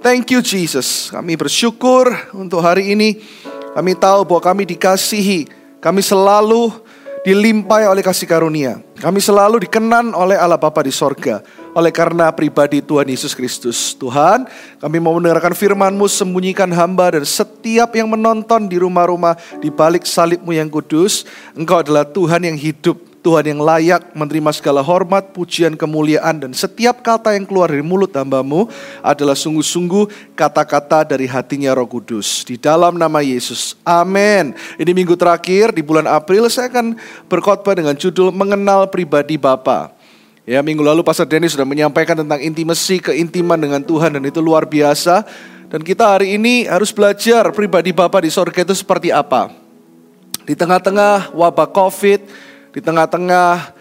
Thank you Jesus. Kami bersyukur untuk hari ini. Kami tahu bahwa kami dikasihi. Kami selalu dilimpahi oleh kasih karunia. Kami selalu dikenan oleh Allah Bapa di sorga. Oleh karena pribadi Tuhan Yesus Kristus. Tuhan, kami mau mendengarkan firman-Mu, sembunyikan hamba dan setiap yang menonton di rumah-rumah di balik salibmu yang kudus. Engkau adalah Tuhan yang hidup Tuhan yang layak menerima segala hormat, pujian, kemuliaan, dan setiap kata yang keluar dari mulut hambamu adalah sungguh-sungguh kata-kata dari hatinya roh kudus. Di dalam nama Yesus. Amin. Ini minggu terakhir di bulan April saya akan berkhotbah dengan judul Mengenal Pribadi Bapa. Ya, minggu lalu Pastor Denny sudah menyampaikan tentang intimasi, keintiman dengan Tuhan dan itu luar biasa. Dan kita hari ini harus belajar pribadi Bapa di sorga itu seperti apa. Di tengah-tengah wabah COVID, di tengah-tengah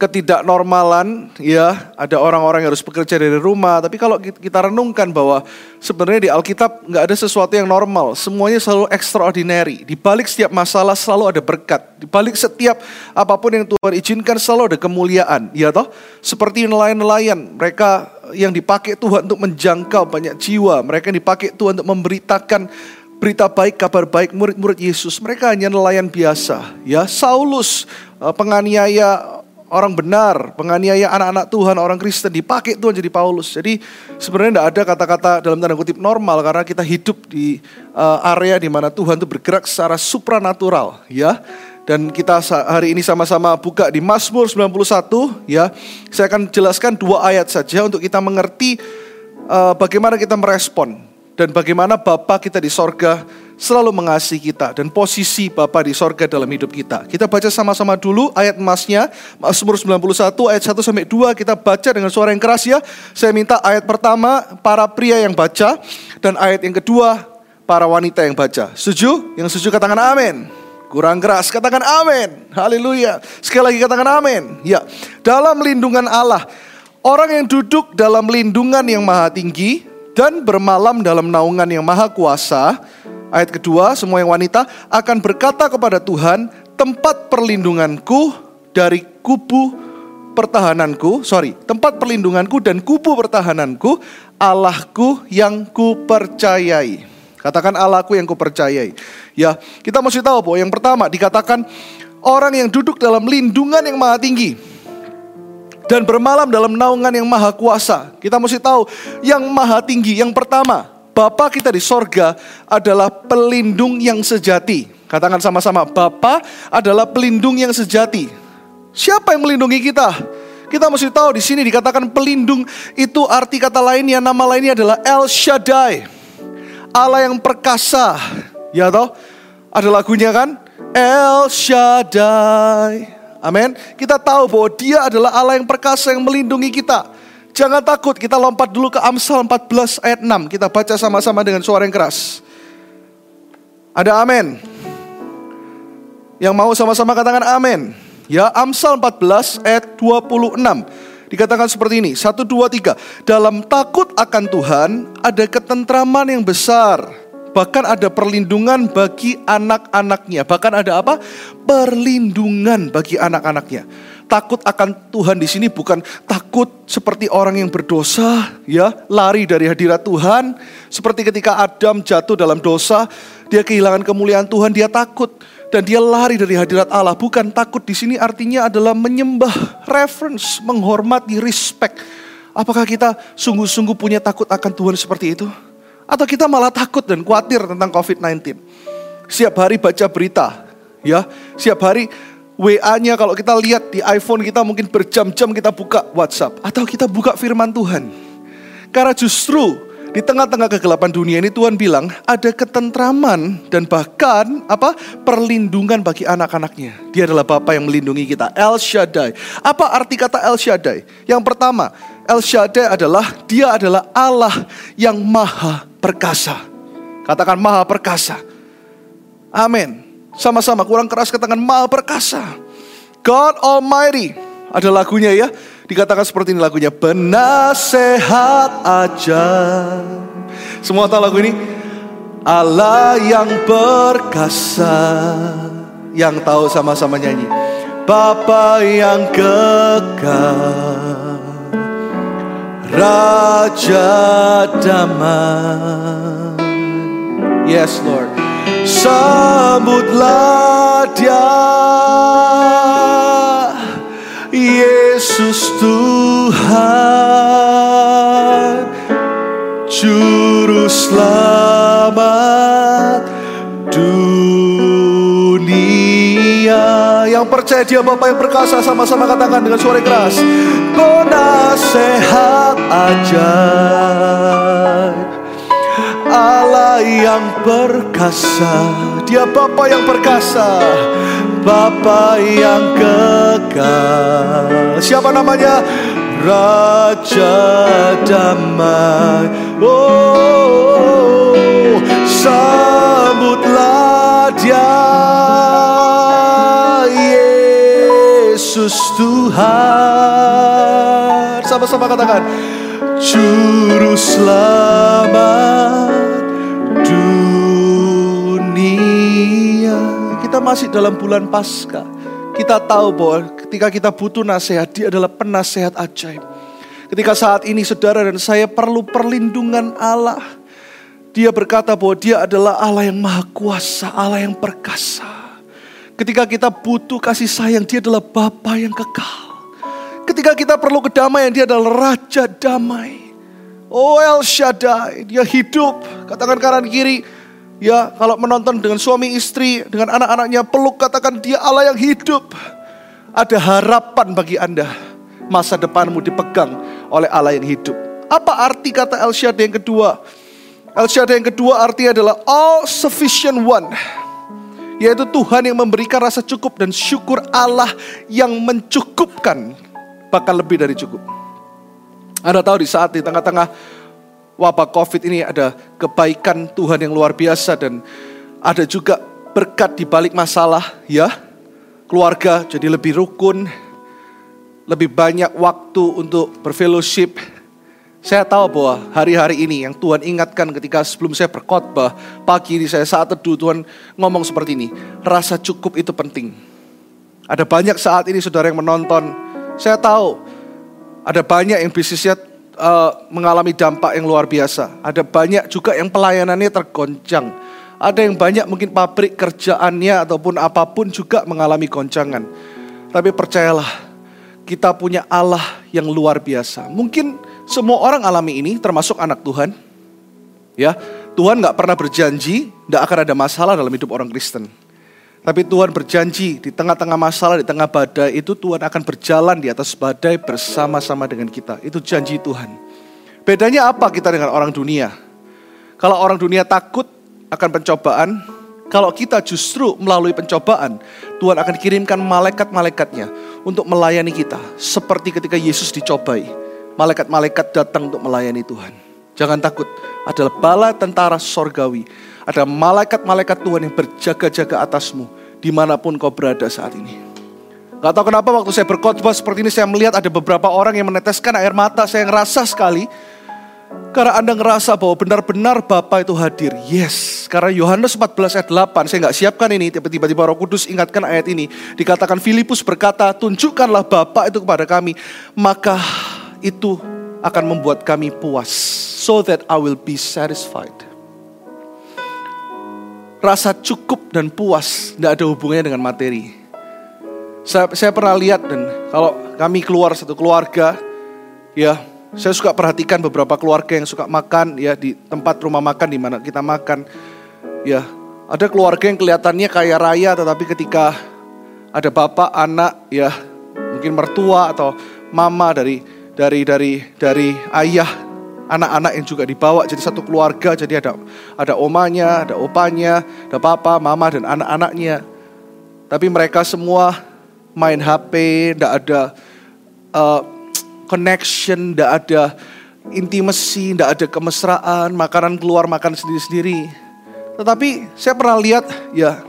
ketidaknormalan ya ada orang-orang yang harus bekerja dari rumah. Tapi kalau kita renungkan bahwa sebenarnya di Alkitab nggak ada sesuatu yang normal. Semuanya selalu extraordinary. Di balik setiap masalah selalu ada berkat. Di balik setiap apa pun yang Tuhan izinkan selalu ada kemuliaan. Ya toh seperti nelayan-nelayan. Mereka yang dipakai Tuhan untuk menjangkau banyak jiwa. Mereka yang dipakai Tuhan untuk memberitakan berita baik, kabar baik murid-murid Yesus. Mereka hanya nelayan biasa. Ya, Saulus eh, penganiaya orang benar, penganiaya anak-anak Tuhan, orang Kristen dipakai Tuhan jadi Paulus. Jadi sebenarnya tidak ada kata-kata dalam tanda kutip normal karena kita hidup di uh, area di mana Tuhan itu bergerak secara supranatural, ya. Dan kita hari ini sama-sama buka di Mazmur 91, ya. Saya akan jelaskan dua ayat saja untuk kita mengerti uh, bagaimana kita merespon dan bagaimana Bapa kita di sorga selalu mengasihi kita dan posisi Bapa di sorga dalam hidup kita. Kita baca sama-sama dulu ayat emasnya, Mazmur 91 ayat 1 sampai 2 kita baca dengan suara yang keras ya. Saya minta ayat pertama para pria yang baca dan ayat yang kedua para wanita yang baca. Setuju? Yang setuju katakan amin. Kurang keras, katakan amin. Haleluya. Sekali lagi katakan amin. Ya, dalam lindungan Allah, orang yang duduk dalam lindungan yang maha tinggi, dan bermalam dalam naungan yang maha kuasa. Ayat kedua, semua yang wanita akan berkata kepada Tuhan, tempat perlindunganku dari kubu pertahananku, sorry, tempat perlindunganku dan kubu pertahananku, Allahku yang kupercayai. Katakan Allahku yang kupercayai. Ya, kita mesti tahu bahwa yang pertama dikatakan orang yang duduk dalam lindungan yang maha tinggi dan bermalam dalam naungan yang maha kuasa. Kita mesti tahu yang maha tinggi, yang pertama, Bapa kita di sorga adalah pelindung yang sejati. Katakan sama-sama, Bapa adalah pelindung yang sejati. Siapa yang melindungi kita? Kita mesti tahu di sini dikatakan pelindung itu arti kata lainnya, nama lainnya adalah El Shaddai. Allah yang perkasa. Ya toh? Ada lagunya kan? El Shaddai. Amin. Kita tahu bahwa dia adalah Allah yang perkasa yang melindungi kita. Jangan takut, kita lompat dulu ke Amsal 14 ayat 6. Kita baca sama-sama dengan suara yang keras. Ada amin. Yang mau sama-sama katakan amin. Ya, Amsal 14 ayat 26. Dikatakan seperti ini, 1 2 3. Dalam takut akan Tuhan ada ketentraman yang besar Bahkan ada perlindungan bagi anak-anaknya. Bahkan ada apa? Perlindungan bagi anak-anaknya. Takut akan Tuhan di sini bukan takut seperti orang yang berdosa, ya, lari dari hadirat Tuhan. Seperti ketika Adam jatuh dalam dosa, dia kehilangan kemuliaan Tuhan, dia takut dan dia lari dari hadirat Allah. Bukan takut di sini artinya adalah menyembah, reference, menghormati, respect. Apakah kita sungguh-sungguh punya takut akan Tuhan seperti itu? Atau kita malah takut dan khawatir tentang COVID-19. Siap hari baca berita, ya. Siap hari WA-nya kalau kita lihat di iPhone kita mungkin berjam-jam kita buka WhatsApp atau kita buka firman Tuhan. Karena justru di tengah-tengah kegelapan dunia ini Tuhan bilang ada ketentraman dan bahkan apa perlindungan bagi anak-anaknya. Dia adalah Bapa yang melindungi kita. El Shaddai. Apa arti kata El Shaddai? Yang pertama, El Shaddai adalah dia adalah Allah yang maha perkasa. Katakan maha perkasa. Amin. Sama-sama kurang keras katakan maha perkasa. God Almighty. Ada lagunya ya. Dikatakan seperti ini lagunya. Benasehat aja. Semua tahu lagu ini? Allah yang perkasa. Yang tahu sama-sama nyanyi. Bapa yang kekal Raja damai. Yes, Lord. Sambutlah dia Yesus Tuhan Juru selamat dunia Yang percaya dia Bapak yang perkasa sama-sama katakan dengan suara keras Penasehat ajaib Allah yang perkasa. Dia Bapa yang perkasa. Bapa yang kekal. Siapa namanya? Raja damai. Oh Sambutlah dia Yesus Tuhan Sama-sama katakan Juru selamat dunia. Kita masih dalam bulan Paskah. Kita tahu bahwa ketika kita butuh nasihat, dia adalah penasehat ajaib. Ketika saat ini saudara dan saya perlu perlindungan Allah. Dia berkata bahwa dia adalah Allah yang maha kuasa, Allah yang perkasa. Ketika kita butuh kasih sayang, dia adalah Bapa yang kekal. Ketika kita perlu kedamaian, dia adalah Raja Damai. Oh El Shaddai, dia hidup. Katakan kanan kiri, Ya, kalau menonton dengan suami istri, dengan anak-anaknya peluk katakan dia Allah yang hidup. Ada harapan bagi Anda. Masa depanmu dipegang oleh Allah yang hidup. Apa arti kata El Shaddai yang kedua? El Shaddai yang kedua artinya adalah all sufficient one. Yaitu Tuhan yang memberikan rasa cukup dan syukur Allah yang mencukupkan. Bahkan lebih dari cukup. Anda tahu di saat di tengah-tengah wabah COVID ini ada kebaikan Tuhan yang luar biasa dan ada juga berkat di balik masalah ya. Keluarga jadi lebih rukun, lebih banyak waktu untuk berfellowship. Saya tahu bahwa hari-hari ini yang Tuhan ingatkan ketika sebelum saya berkhotbah pagi ini saya saat teduh Tuhan ngomong seperti ini, rasa cukup itu penting. Ada banyak saat ini saudara yang menonton, saya tahu ada banyak yang bisnisnya uh, mengalami dampak yang luar biasa. Ada banyak juga yang pelayanannya tergoncang. Ada yang banyak mungkin pabrik kerjaannya ataupun apa pun juga mengalami goncangan. Tapi percayalah, kita punya Allah yang luar biasa. Mungkin semua orang alami ini, termasuk anak Tuhan. Ya, Tuhan nggak pernah berjanji, nggak akan ada masalah dalam hidup orang Kristen. Tapi Tuhan berjanji di tengah-tengah masalah, di tengah badai itu Tuhan akan berjalan di atas badai bersama-sama dengan kita. Itu janji Tuhan. Bedanya apa kita dengan orang dunia? Kalau orang dunia takut akan pencobaan, kalau kita justru melalui pencobaan, Tuhan akan kirimkan malaikat-malaikatnya untuk melayani kita. Seperti ketika Yesus dicobai, malaikat-malaikat datang untuk melayani Tuhan. Jangan takut, adalah bala tentara sorgawi ada malaikat-malaikat Tuhan yang berjaga-jaga atasmu di mana pun kau berada saat ini. Gak tahu kenapa waktu saya berkhotbah seperti ini saya melihat ada beberapa orang yang meneteskan air mata. Saya ngerasa sekali karena Anda ngerasa bahwa benar-benar Bapa itu hadir. Yes, karena Yohanes 14 ayat 8, saya nggak siapkan ini, tiba-tiba Roh Kudus ingatkan ayat ini. Dikatakan Filipus berkata, tunjukkanlah Bapa itu kepada kami, maka itu akan membuat kami puas. So that I will be satisfied rasa cukup dan puas tidak ada hubungannya dengan materi. Saya, saya pernah lihat dan kalau kami keluar satu keluarga, ya saya suka perhatikan beberapa keluarga yang suka makan ya di tempat rumah makan di mana kita makan. Ya, ada keluarga yang kelihatannya kaya raya tetapi ketika ada bapak, anak, ya mungkin mertua atau mama dari dari dari dari ayah anak-anak yang juga dibawa jadi satu keluarga. Jadi ada ada omanya ada opanya ada papa mama dan anak-anaknya. Tapi mereka semua main HP tidak ada uh, connection tidak ada intimasi tidak ada kemesraan makanan keluar makan sendiri-sendiri. Tetapi saya pernah lihat ya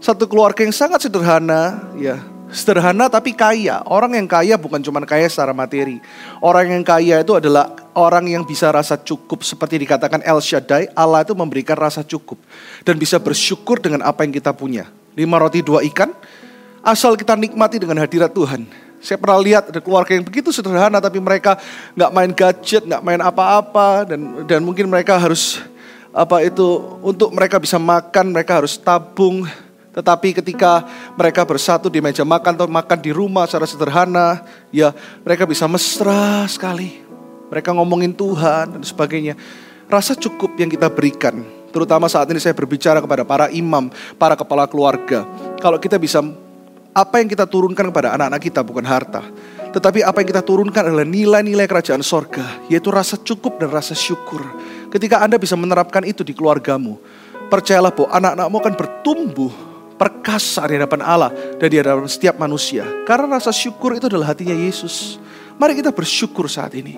satu keluarga yang sangat sederhana ya Sederhana tapi kaya. Orang yang kaya bukan cuma kaya secara materi. Orang yang kaya itu adalah orang yang bisa rasa cukup. Seperti dikatakan El Shaddai, Allah itu memberikan rasa cukup. Dan bisa bersyukur dengan apa yang kita punya. Lima roti dua ikan, asal kita nikmati dengan hadirat Tuhan. Saya pernah lihat ada keluarga yang begitu sederhana tapi mereka nggak main gadget, nggak main apa-apa dan dan mungkin mereka harus apa itu untuk mereka bisa makan mereka harus tabung. Tetapi ketika mereka bersatu di meja makan atau makan di rumah secara sederhana, ya mereka bisa mesra sekali. Mereka ngomongin Tuhan dan sebagainya. Rasa cukup yang kita berikan, terutama saat ini saya berbicara kepada para imam, para kepala keluarga. Kalau kita bisa apa yang kita turunkan kepada anak-anak kita bukan harta. Tetapi apa yang kita turunkan adalah nilai-nilai kerajaan sorga. Yaitu rasa cukup dan rasa syukur. Ketika Anda bisa menerapkan itu di keluargamu. Percayalah bahwa anak-anakmu akan bertumbuh perkasa di hadapan Allah dan di hadapan setiap manusia. Karena rasa syukur itu adalah hatinya Yesus. Mari kita bersyukur saat ini.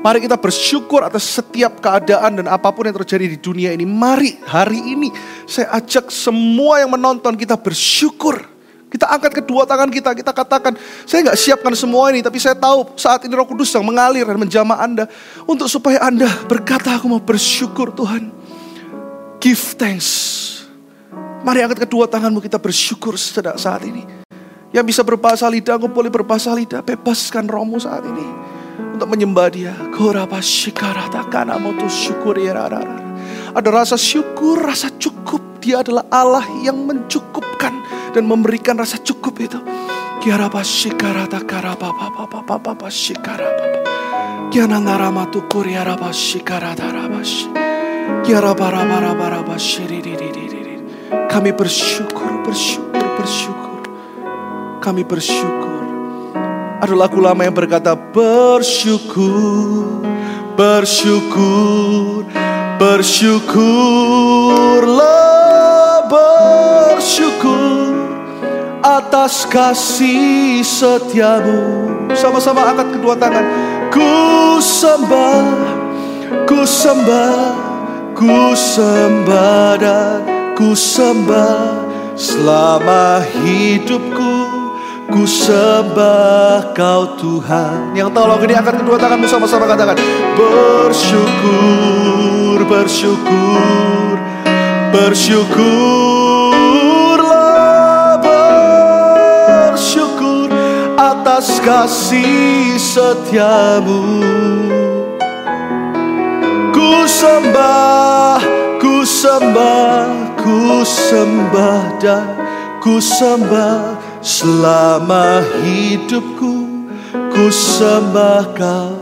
Mari kita bersyukur atas setiap keadaan dan apa pun yang terjadi di dunia ini. Mari hari ini saya ajak semua yang menonton kita bersyukur kita angkat kedua tangan kita, kita katakan, saya nggak siapkan semua ini, tapi saya tahu saat ini Roh Kudus sedang mengalir dan menjamah Anda untuk supaya Anda berkata, aku mau bersyukur Tuhan. Give thanks. Mari angkat kedua tanganmu kita bersyukur sedang saat ini. Yang bisa berbahasa lidah, aku boleh berbahasa lidah. Bebaskan rohmu saat ini. Untuk menyembah dia. Ada rasa syukur, rasa cukup. Dia adalah Allah yang mencukupkan dan memberikan rasa cukup itu. Kiara shikarata karapa papa papa papa papa. Kiana ngarama tu kuriara shikarata rabash. Kiara bara bara bara bashiri Kami bersyukur, bersyukur, bersyukur. Kami bersyukur. Ada lagu lama yang berkata bersyukur, bersyukur, bersyukurlah bersyukur atas kasih setiamu. Sama-sama angkat kedua tangan. Ku sembah, ku sembah, ku sembah dan ku sembah selama hidupku. Ku sembah kau Tuhan Yang lagu ini angkat kedua tanganmu sama-sama katakan Bersyukur, bersyukur, bersyukur atas kasih setiamu Ku sembah, ku sembah, ku sembah dan ku sembah Selama hidupku ku sembah kau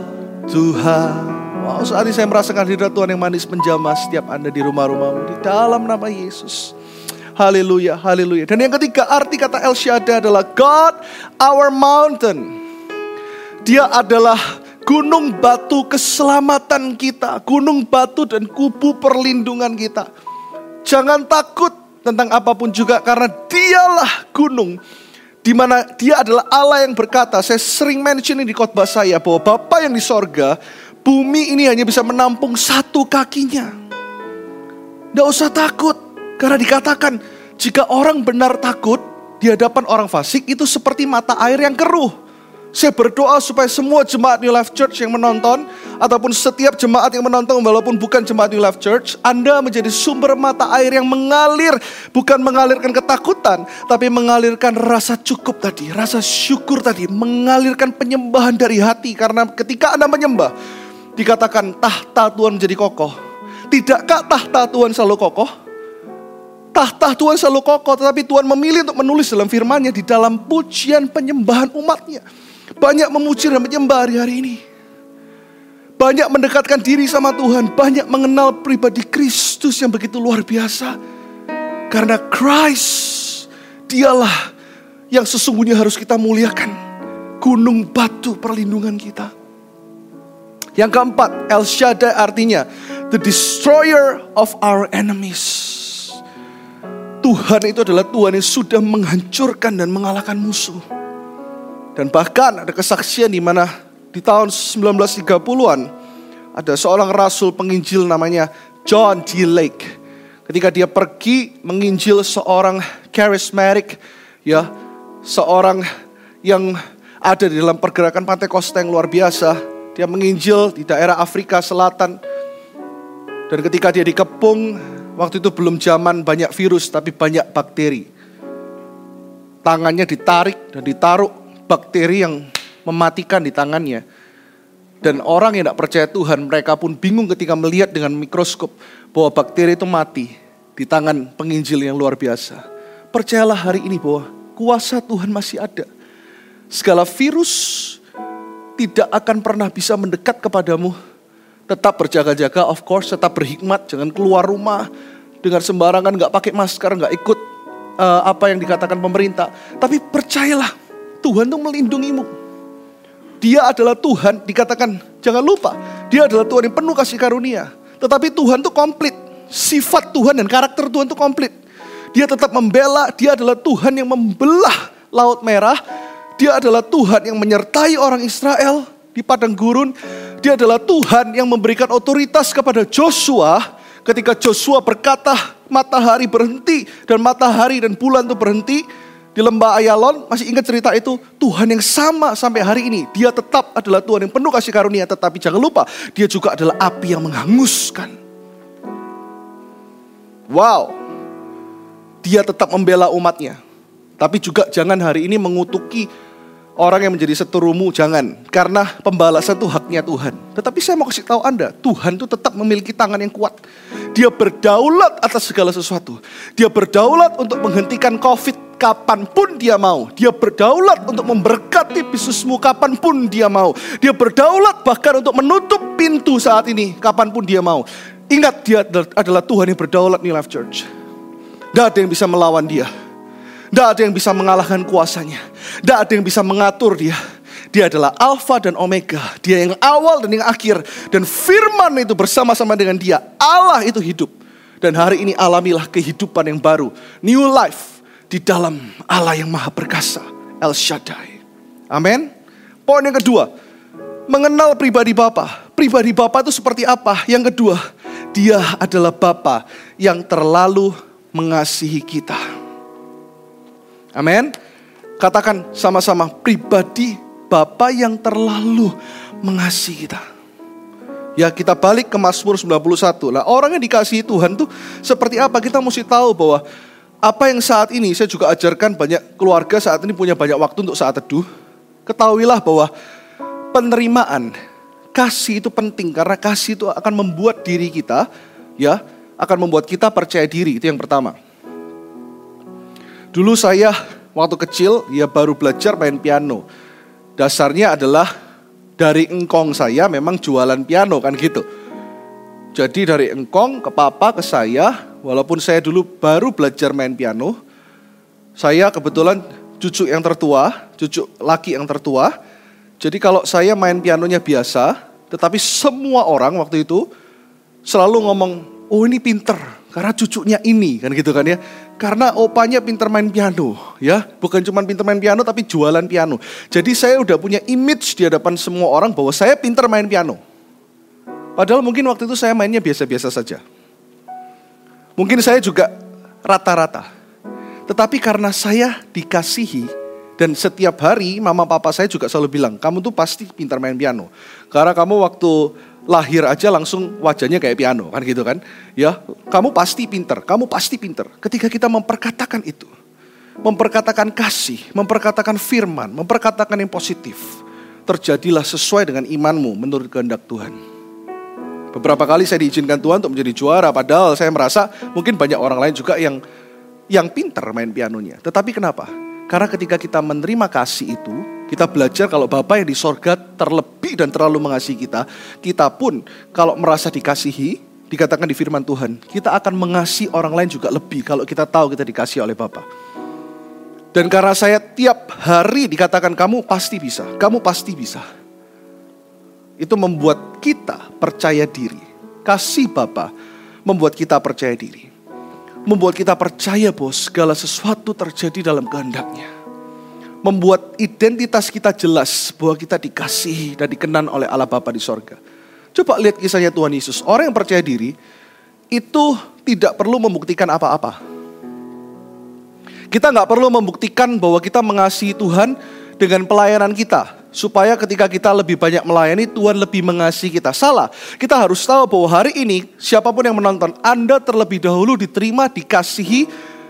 Tuhan Wow, saat ini saya merasakan hadirat Tuhan yang manis menjamah setiap Anda di rumah-rumahmu Di dalam nama Yesus Haleluya, haleluya. Dan yang ketiga, arti kata El Shaddai adalah God our mountain. Dia adalah gunung batu keselamatan kita, gunung batu dan kubu perlindungan kita. Jangan takut tentang apa pun juga karena dialah gunung di mana dia adalah Allah yang berkata, saya sering mention ini di khotbah saya bahwa Bapa yang di sorga, bumi ini hanya bisa menampung satu kakinya. Tidak usah takut. Karena dikatakan jika orang benar takut di hadapan orang fasik itu seperti mata air yang keruh. Saya berdoa supaya semua jemaat New Life Church yang menonton ataupun setiap jemaat yang menonton walaupun bukan jemaat New Life Church, Anda menjadi sumber mata air yang mengalir, bukan mengalirkan ketakutan, tapi mengalirkan rasa cukup tadi, rasa syukur tadi, mengalirkan penyembahan dari hati karena ketika Anda menyembah dikatakan tahta Tuhan menjadi kokoh. Tidakkah tahta Tuhan selalu kokoh? Tahta Tuhan selalu kokoh, tetapi Tuhan memilih untuk menulis dalam firman-Nya di dalam pujian penyembahan umatnya. Banyak memuji dan menyembah hari-hari ini. Banyak mendekatkan diri sama Tuhan, banyak mengenal pribadi Kristus yang begitu luar biasa. Karena Christ, dialah yang sesungguhnya harus kita muliakan. Gunung batu perlindungan kita. Yang keempat, El Shaddai artinya the destroyer of our enemies. Tuhan itu adalah Tuhan yang sudah menghancurkan dan mengalahkan musuh. Dan bahkan ada kesaksian di mana di tahun 1930-an ada seorang rasul penginjil namanya John D. Lake. Ketika dia pergi menginjil seorang charismatic ya, seorang yang ada di dalam pergerakan Pantai Kosta yang luar biasa. Dia menginjil di daerah Afrika Selatan. Dan ketika dia dikepung, Waktu itu belum zaman banyak virus tapi banyak bakteri. Tangannya ditarik dan ditaruh bakteri yang mematikan di tangannya. Dan orang yang tidak percaya Tuhan, mereka pun bingung ketika melihat dengan mikroskop bahwa bakteri itu mati di tangan penginjil yang luar biasa. Percayalah hari ini bahwa kuasa Tuhan masih ada. Segala virus tidak akan pernah bisa mendekat kepadamu. Tetap berjaga-jaga, of course, tetap berhikmat, jangan keluar rumah dengan sembarangan, nggak pakai masker, nggak ikut uh, apa yang dikatakan pemerintah. Tapi percayalah, Tuhan tuh melindungimu. Dia adalah Tuhan, dikatakan jangan lupa, dia adalah Tuhan yang penuh kasih karunia. Tetapi Tuhan itu komplit. Sifat Tuhan dan karakter Tuhan itu komplit. Dia tetap membela, dia adalah Tuhan yang membelah laut merah. Dia adalah Tuhan yang menyertai orang Israel di padang gurun. Dia adalah Tuhan yang memberikan otoritas kepada Joshua ketika Joshua berkata matahari berhenti dan matahari dan bulan itu berhenti di lembah Ayalon, masih ingat cerita itu? Tuhan yang sama sampai hari ini. Dia tetap adalah Tuhan yang penuh kasih karunia. Tetapi jangan lupa, dia juga adalah api yang menghanguskan. Wow. Dia tetap membela umatnya. Tapi juga jangan hari ini mengutuki orang yang menjadi seterumu jangan karena pembalasan itu haknya Tuhan. Tetapi saya mau kasih tahu Anda, Tuhan itu tetap memiliki tangan yang kuat. Dia berdaulat atas segala sesuatu. Dia berdaulat untuk menghentikan Covid kapan pun dia mau. Dia berdaulat untuk memberkati bisnismu kapan pun dia mau. Dia berdaulat bahkan untuk menutup pintu saat ini kapan pun dia mau. Ingat dia adalah Tuhan yang berdaulat di Life Church. Tidak ada yang bisa melawan dia. Tidak ada yang bisa mengalahkan kuasanya. Tidak ada yang bisa mengatur dia. Dia adalah Alfa dan Omega. Dia yang awal dan yang akhir. Dan firman itu bersama-sama dengan dia. Allah itu hidup. Dan hari ini alamilah kehidupan yang baru. New life di dalam Allah yang maha perkasa. El Shaddai. Amin. Poin yang kedua. Mengenal pribadi Bapa. Pribadi Bapa itu seperti apa? Yang kedua. Dia adalah Bapa yang terlalu mengasihi kita. Amin. Katakan sama-sama pribadi Bapa yang terlalu mengasihi kita. Ya kita balik ke Mazmur 91. Lah orang yang dikasihi Tuhan tuh seperti apa? Kita mesti tahu bahwa apa yang saat ini saya juga ajarkan banyak keluarga saat ini punya banyak waktu untuk saat teduh. Ketahuilah bahwa penerimaan kasih itu penting karena kasih itu akan membuat diri kita ya akan membuat kita percaya diri itu yang pertama. Dulu saya waktu kecil ya baru belajar main piano. Dasarnya adalah dari engkong saya memang jualan piano kan gitu. Jadi dari engkong ke papa ke saya, walaupun saya dulu baru belajar main piano, saya kebetulan cucu yang tertua, cucu laki yang tertua. Jadi kalau saya main pianonya biasa, tetapi semua orang waktu itu selalu ngomong, oh ini pinter, karena cucunya ini kan gitu kan ya. Karena opanya pinter main piano, ya. Bukan cuma pinter main piano, tapi jualan piano. Jadi saya udah punya image di hadapan semua orang bahwa saya pinter main piano. Padahal mungkin waktu itu saya mainnya biasa-biasa saja. Mungkin saya juga rata-rata. Tetapi karena saya dikasihi dan setiap hari mama papa saya juga selalu bilang, kamu tuh pasti pintar main piano. Karena kamu waktu lahir aja langsung wajahnya kayak piano kan gitu kan. Ya, kamu pasti pinter, kamu pasti pinter. Ketika kita memperkatakan itu, memperkatakan kasih, memperkatakan firman, memperkatakan yang positif, terjadilah sesuai dengan imanmu menurut kehendak Tuhan. Beberapa kali saya diizinkan Tuhan untuk menjadi juara, padahal saya merasa mungkin banyak orang lain juga yang yang pinter main pianonya. Tetapi kenapa? Karena ketika kita menerima kasih itu, kita belajar kalau Bapa yang di sorga terlebih dan terlalu mengasihi kita. Kita pun kalau merasa dikasihi, dikatakan di firman Tuhan, kita akan mengasihi orang lain juga lebih kalau kita tahu kita dikasihi oleh Bapa. Dan karena saya tiap hari dikatakan kamu pasti bisa, kamu pasti bisa. Itu membuat kita percaya diri. Kasih Bapa membuat kita percaya diri. Membuat kita percaya bahwa segala sesuatu terjadi dalam kehendaknya membuat identitas kita jelas bahwa kita dikasih dan dikenan oleh Allah Bapa di sorga. Coba lihat kisahnya Tuhan Yesus. Orang yang percaya diri itu tidak perlu membuktikan apa-apa. Kita nggak perlu membuktikan bahwa kita mengasihi Tuhan dengan pelayanan kita. Supaya ketika kita lebih banyak melayani, Tuhan lebih mengasihi kita. Salah, kita harus tahu bahwa hari ini siapa pun yang menonton, Anda terlebih dahulu diterima, dikasihi,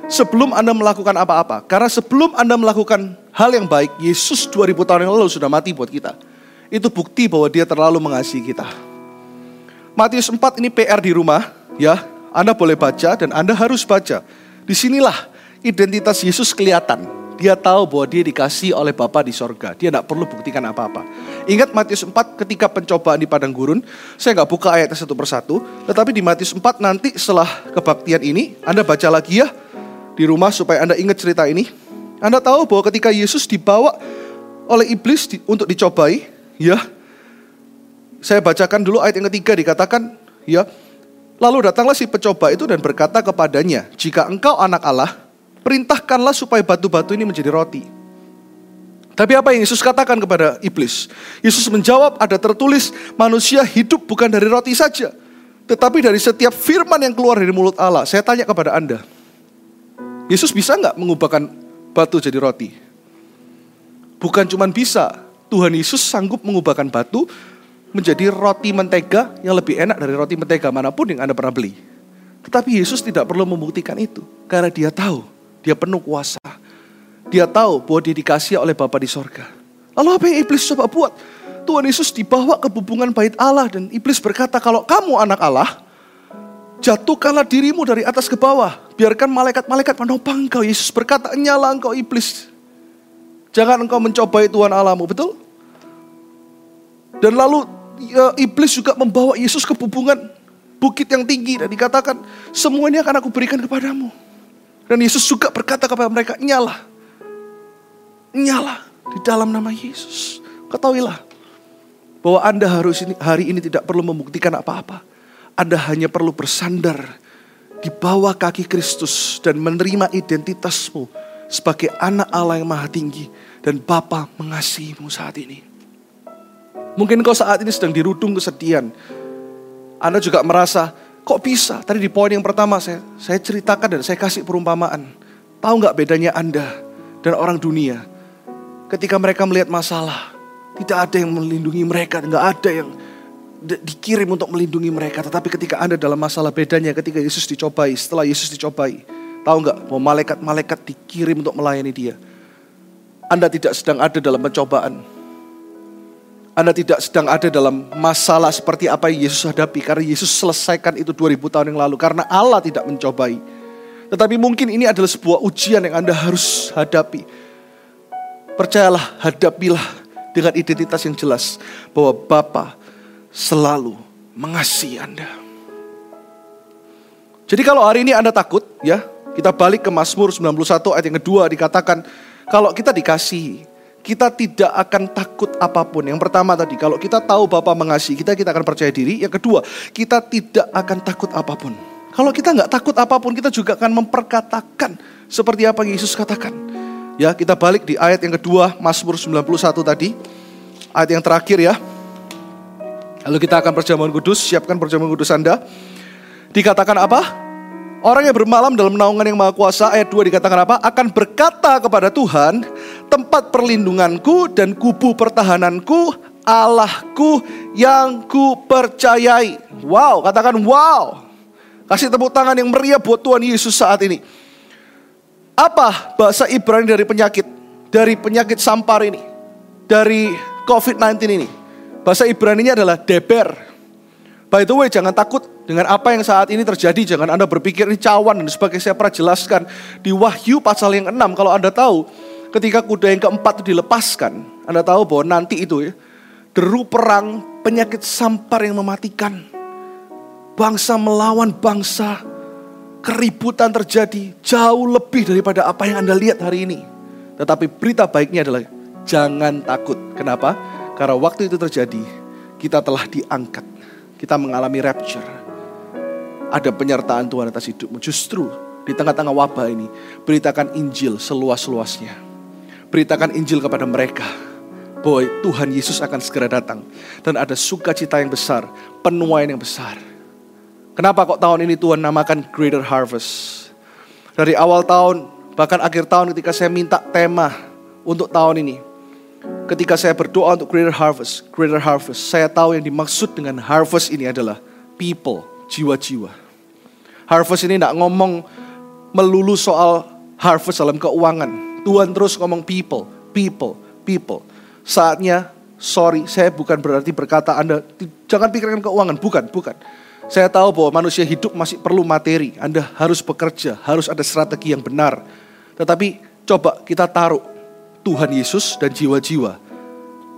sebelum Anda melakukan apa-apa. Karena sebelum Anda melakukan hal yang baik, Yesus 2000 tahun yang lalu sudah mati buat kita. Itu bukti bahwa dia terlalu mengasihi kita. Matius 4 ini PR di rumah, ya. Anda boleh baca dan Anda harus baca. Di sinilah identitas Yesus kelihatan. Dia tahu bahwa dia dikasih oleh Bapa di sorga. Dia tidak perlu buktikan apa-apa. Ingat Matius 4 ketika pencobaan di Padang Gurun. Saya nggak buka ayatnya satu persatu. Tetapi di Matius 4 nanti setelah kebaktian ini. Anda baca lagi ya di rumah supaya Anda ingat cerita ini. Anda tahu bahwa ketika Yesus dibawa oleh iblis di, untuk dicobai, ya. Saya bacakan dulu ayat yang ketiga dikatakan, ya. Lalu datanglah si pecoba itu dan berkata kepadanya, "Jika engkau anak Allah, perintahkanlah supaya batu-batu ini menjadi roti." Tapi apa yang Yesus katakan kepada iblis? Yesus menjawab, "Ada tertulis, manusia hidup bukan dari roti saja, tetapi dari setiap firman yang keluar dari mulut Allah." Saya tanya kepada Anda, Yesus bisa nggak mengubahkan batu jadi roti? Bukan cuma bisa, Tuhan Yesus sanggup mengubahkan batu menjadi roti mentega yang lebih enak dari roti mentega mana pun yang Anda pernah beli. Tetapi Yesus tidak perlu membuktikan itu karena dia tahu dia penuh kuasa. Dia tahu bahwa dia dikasih oleh Bapa di sorga. Lalu apa yang iblis coba buat? Tuhan Yesus dibawa ke bubungan bait Allah dan iblis berkata kalau kamu anak Allah, Jatuhkanlah dirimu dari atas ke bawah. Biarkan malaikat-malaikat menopang engkau. Yesus berkata, nyala engkau iblis. Jangan engkau mencobai Tuhan Allahmu, betul? Dan lalu ya, iblis juga membawa Yesus ke hubungan bukit yang tinggi dan dikatakan, semua ini akan aku berikan kepadamu. Dan Yesus juga berkata kepada mereka, nyala. Nyala di dalam nama Yesus. Ketahuilah bahwa Anda harus ini, hari ini tidak perlu membuktikan apa-apa anda hanya perlu bersandar di bawah kaki Kristus dan menerima identitasmu sebagai anak Allah yang maha tinggi dan Bapa mengasihimu saat ini. Mungkin kau saat ini sedang dirudung kesedihan. Anda juga merasa, kok bisa? Tadi di poin yang pertama saya, saya ceritakan dan saya kasih perumpamaan. Tahu nggak bedanya Anda dan orang dunia? Ketika mereka melihat masalah, tidak ada yang melindungi mereka, nggak ada yang dikirim untuk melindungi mereka. Tetapi ketika Anda dalam masalah bedanya ketika Yesus dicobai, setelah Yesus dicobai. Tahu nggak bahwa malaikat-malaikat dikirim untuk melayani dia. Anda tidak sedang ada dalam pencobaan. Anda tidak sedang ada dalam masalah seperti apa yang Yesus hadapi. Karena Yesus selesaikan itu 2000 tahun yang lalu. Karena Allah tidak mencobai. Tetapi mungkin ini adalah sebuah ujian yang Anda harus hadapi. Percayalah, hadapilah dengan identitas yang jelas. Bahwa Bapak selalu mengasihi Anda. Jadi kalau hari ini Anda takut, ya, kita balik ke Mazmur 91 ayat yang kedua dikatakan, kalau kita dikasihi, kita tidak akan takut apa pun. Yang pertama tadi, kalau kita tahu Bapak mengasihi kita, kita akan percaya diri. Yang kedua, kita tidak akan takut apa pun. Kalau kita nggak takut apa pun, kita juga akan memperkatakan seperti apa yang Yesus katakan. Ya, kita balik di ayat yang kedua, Mazmur 91 tadi. Ayat yang terakhir ya. Lalu kita akan perjamuan kudus, siapkan perjamuan kudus Anda. Dikatakan apa? Orang yang bermalam dalam naungan yang maha kuasa, ayat 2 dikatakan apa? Akan berkata kepada Tuhan, tempat perlindunganku dan kubu pertahananku, Allahku yang ku percayai. Wow, katakan wow. Kasih tepuk tangan yang meriah buat Tuhan Yesus saat ini. Apa bahasa Ibrani dari penyakit? Dari penyakit sampar ini. Dari COVID-19 ini. Bahasa Ibrani-nya adalah deber. By the way, jangan takut dengan apa yang saat ini terjadi. Jangan Anda berpikir ini cawan dan sebagainya. Saya pernah jelaskan di Wahyu pasal yang 6. Kalau Anda tahu, ketika kuda yang keempat itu dilepaskan, Anda tahu bahwa nanti itu ya, deru perang, penyakit sampar yang mematikan. Bangsa melawan bangsa, keributan terjadi jauh lebih daripada apa yang Anda lihat hari ini. Tetapi berita baiknya adalah jangan takut. Kenapa? Karena waktu itu terjadi, kita telah diangkat. Kita mengalami rapture. Ada penyertaan Tuhan atas hidupmu. Justru di tengah-tengah wabah ini, beritakan Injil seluas-luasnya. Beritakan Injil kepada mereka. Bahwa Tuhan Yesus akan segera datang. Dan ada sukacita yang besar, penuaian yang besar. Kenapa kok tahun ini Tuhan namakan Greater Harvest? Dari awal tahun, bahkan akhir tahun ketika saya minta tema untuk tahun ini ketika saya berdoa untuk greater harvest, greater harvest, saya tahu yang dimaksud dengan harvest ini adalah people, jiwa-jiwa. Harvest ini tidak ngomong melulu soal harvest dalam keuangan. Tuhan terus ngomong people, people, people. Saatnya, sorry, saya bukan berarti berkata Anda jangan pikirkan keuangan, bukan, bukan. Saya tahu bahwa manusia hidup masih perlu materi. Anda harus bekerja, harus ada strategi yang benar. Tetapi coba kita taruh Tuhan Yesus dan jiwa-jiwa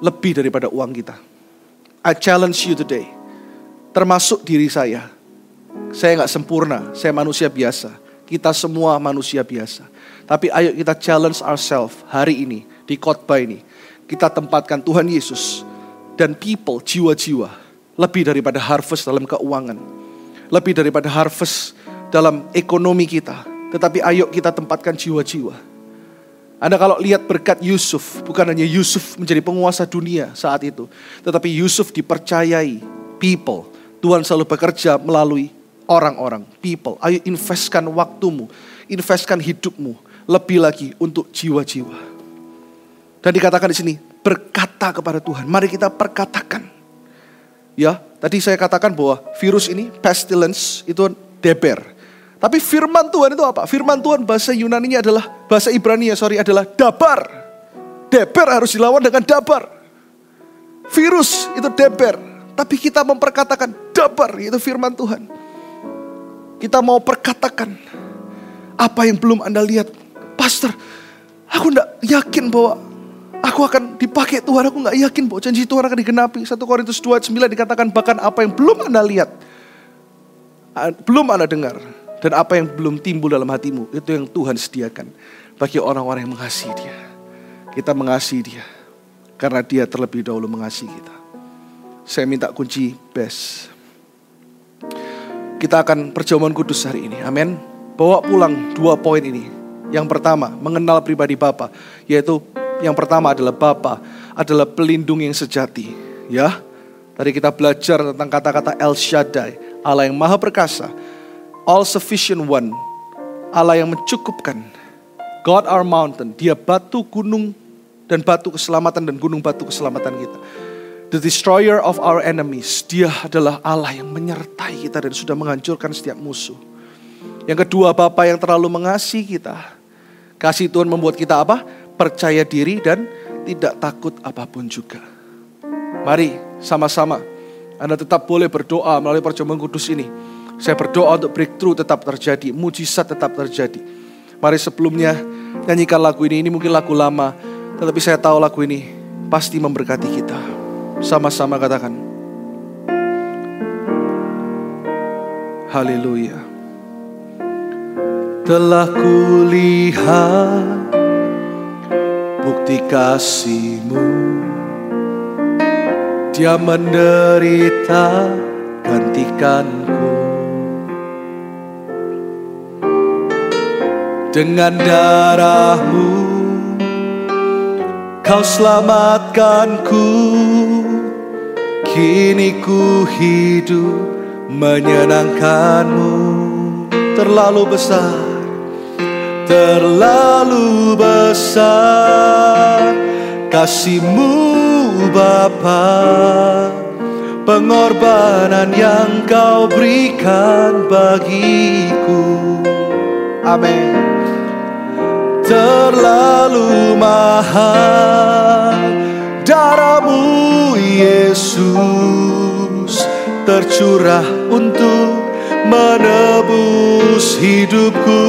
lebih daripada uang kita. I challenge you today, termasuk diri saya. Saya nggak sempurna, saya manusia biasa. Kita semua manusia biasa. Tapi ayo kita challenge ourselves hari ini di khotbah ini. Kita tempatkan Tuhan Yesus dan people, jiwa-jiwa lebih daripada harvest dalam keuangan. Lebih daripada harvest dalam ekonomi kita. Tetapi ayo kita tempatkan jiwa-jiwa. Anda kalau lihat berkat Yusuf, bukan hanya Yusuf menjadi penguasa dunia saat itu. Tetapi Yusuf dipercayai people. Tuhan selalu bekerja melalui orang-orang, people. Ayo investkan waktumu, investkan hidupmu lebih lagi untuk jiwa-jiwa. Dan dikatakan di sini, berkata kepada Tuhan. Mari kita perkatakan Ya, tadi saya katakan bahwa virus ini pestilence itu deber. Tapi firman Tuhan itu apa? Firman Tuhan bahasa Yunani adalah bahasa Ibrani ya, sorry adalah dabar. Deber harus dilawan dengan dabar. Virus itu deber, tapi kita memperkatakan dabar itu firman Tuhan. Kita mau perkatakan apa yang belum Anda lihat. Pastor, aku tidak yakin bahwa Aku akan dipakai Tuhan, aku gak yakin bahwa janji Tuhan akan digenapi. 1 Korintus 2 9 dikatakan bahkan apa yang belum Anda lihat, belum Anda dengar, dan apa yang belum timbul dalam hatimu, itu yang Tuhan sediakan bagi orang-orang yang mengasihi dia. Kita mengasihi dia, karena dia terlebih dahulu mengasihi kita. Saya minta kunci best. Kita akan perjamuan kudus hari ini, amin. Bawa pulang dua poin ini. Yang pertama, mengenal pribadi Bapa, yaitu yang pertama adalah Bapa, adalah pelindung yang sejati. Ya, tadi kita belajar tentang kata-kata El Shaddai, Allah yang maha perkasa, all sufficient one, Allah yang mencukupkan. God our mountain, dia batu gunung dan batu keselamatan dan gunung batu keselamatan kita. The destroyer of our enemies, dia adalah Allah yang menyertai kita dan sudah menghancurkan setiap musuh. Yang kedua, Bapa yang terlalu mengasihi kita. Kasih Tuhan membuat kita apa? percaya diri dan tidak takut apa pun juga. Mari sama-sama Anda tetap boleh berdoa melalui perjamuan kudus ini. Saya berdoa untuk breakthrough tetap terjadi, mujizat tetap terjadi. Mari sebelumnya nyanyikan lagu ini, ini mungkin lagu lama, tetapi saya tahu lagu ini pasti memberkati kita. Sama-sama katakan. Haleluya. Telah kulihat bukti kasihmu Dia menderita gantikanku Dengan darahmu Kau selamatkanku Kini ku hidup menyenangkanmu. Terlalu besar terlalu besar. Kasihmu Bapa pengorbanan yang kau berikan bagiku. Amin terlalu mahal darahmu Yesus tercurah untuk menebus hidupku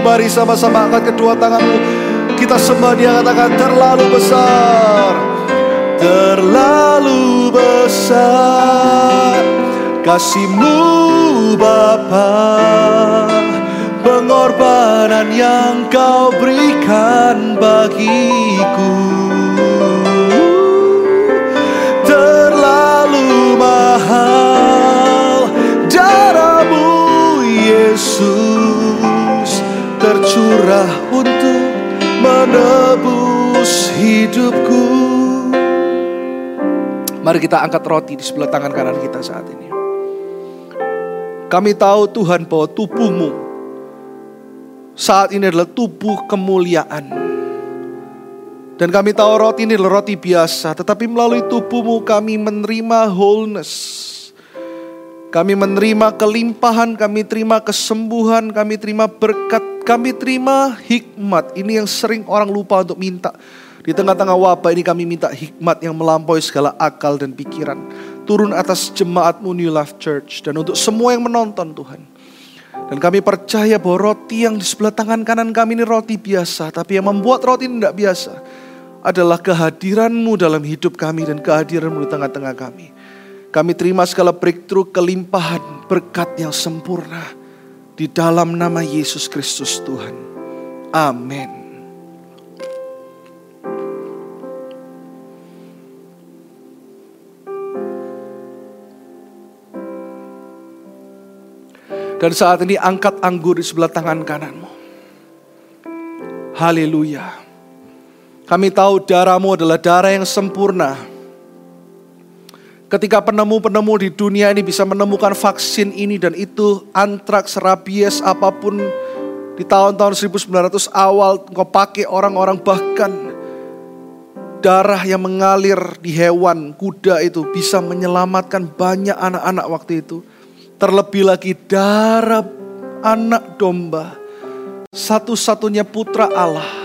Mari sama-sama angkat kedua tanganmu. Kita sembah dia katakan terlalu besar. Terlalu besar kasihmu Bapa pengorbanan yang kau berikan bagiku terlalu mahal darahmu Yesus tercurah untuk menebus hidupku. Mari kita angkat roti di sebelah tangan kanan kita saat ini. Kami tahu Tuhan bahwa tubuhmu saat ini adalah tubuh kemuliaan. Dan kami tahu roti ini adalah roti biasa, tetapi melalui tubuhmu kami menerima wholeness. Kami menerima kelimpahan, kami terima kesembuhan, kami terima berkat, kami terima hikmat. Ini yang sering orang lupa untuk minta. Di tengah-tengah wabah ini kami minta hikmat yang melampaui segala akal dan pikiran. Turun atas jemaatmu New Life Church. Dan untuk semua yang menonton Tuhan. Dan kami percaya bahwa roti yang di sebelah tangan kanan kami ini roti biasa. Tapi yang membuat roti ini tidak biasa adalah kehadiranmu dalam hidup kami dan kehadiranmu di tengah-tengah kami. Kami terima segala breakthrough kelimpahan berkat yang sempurna di dalam nama Yesus Kristus Tuhan. Amin. Dan saat ini angkat anggur di sebelah tangan kananmu. Haleluya. Kami tahu darahmu adalah darah yang sempurna Ketika penemu-penemu di dunia ini bisa menemukan vaksin ini dan itu, antraks, rabies, apa pun di tahun-tahun 1900 awal engkau pakai orang-orang bahkan darah yang mengalir di hewan kuda itu bisa menyelamatkan banyak anak-anak waktu itu. Terlebih lagi darah anak domba, satu-satunya putra Allah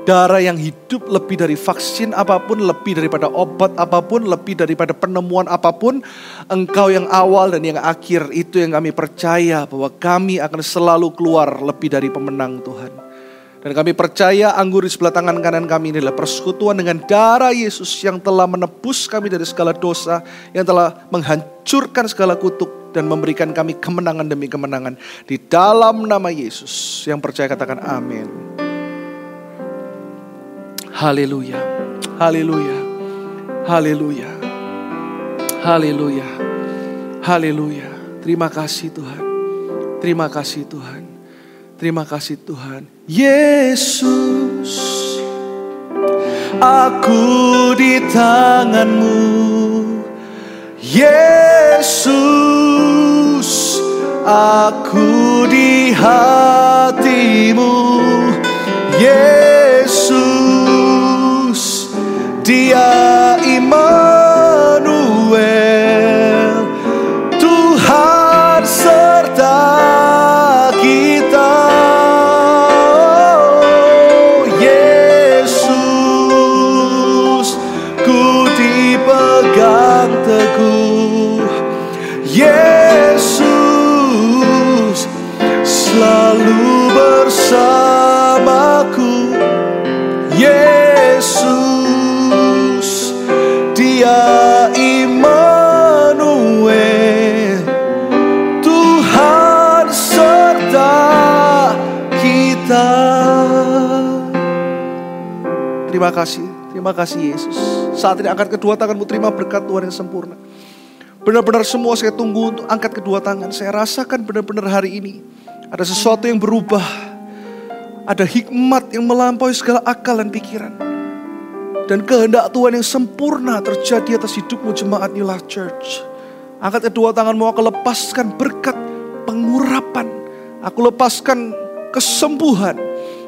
Darah yang hidup lebih dari vaksin apa pun, lebih daripada obat apa pun, lebih daripada penemuan apa pun. Engkau yang awal dan yang akhir itu yang kami percaya bahwa kami akan selalu keluar lebih dari pemenang Tuhan. Dan kami percaya anggur di sebelah tangan kanan kami ini adalah persekutuan dengan darah Yesus yang telah menebus kami dari segala dosa, yang telah menghancurkan segala kutuk dan memberikan kami kemenangan demi kemenangan. Di dalam nama Yesus yang percaya katakan amin. Haleluya. Haleluya. Haleluya. Haleluya. Haleluya. Terima kasih Tuhan. Terima kasih Tuhan. Terima kasih Tuhan. Yesus, aku di tanganmu. Yesus, aku di hatimu. Yesus. Dia Immanuel Terima kasih, terima kasih Yesus Saat ini angkat kedua tanganmu terima berkat Tuhan yang sempurna Benar-benar semua saya tunggu untuk angkat kedua tangan Saya rasakan benar-benar hari ini Ada sesuatu yang berubah Ada hikmat yang melampaui segala akal dan pikiran dan kehendak Tuhan yang sempurna terjadi atas hidupmu jemaat New Life Church. Angkat kedua tanganmu, aku lepaskan berkat pengurapan. Aku lepaskan kesembuhan.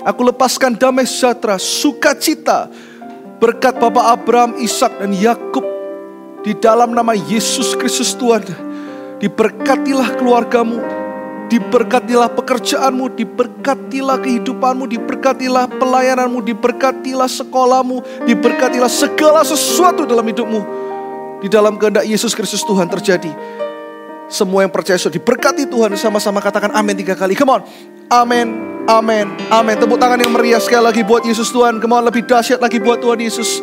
Aku lepaskan damai sejahtera, sukacita. Berkat Bapak Abraham, Ishak dan Yakub di dalam nama Yesus Kristus Tuhan. Diberkatilah keluargamu, Diberkatilah pekerjaanmu, diberkatilah kehidupanmu, diberkatilah pelayananmu, diberkatilah sekolahmu, diberkatilah segala sesuatu dalam hidupmu. Di dalam kehendak Yesus Kristus Tuhan terjadi. Semua yang percaya sudah diberkati Tuhan sama-sama katakan amin tiga kali. Come on. Amin, amin, amin. Tepuk tangan yang meriah sekali lagi buat Yesus Tuhan. On, lebih dahsyat lagi buat Tuhan Yesus.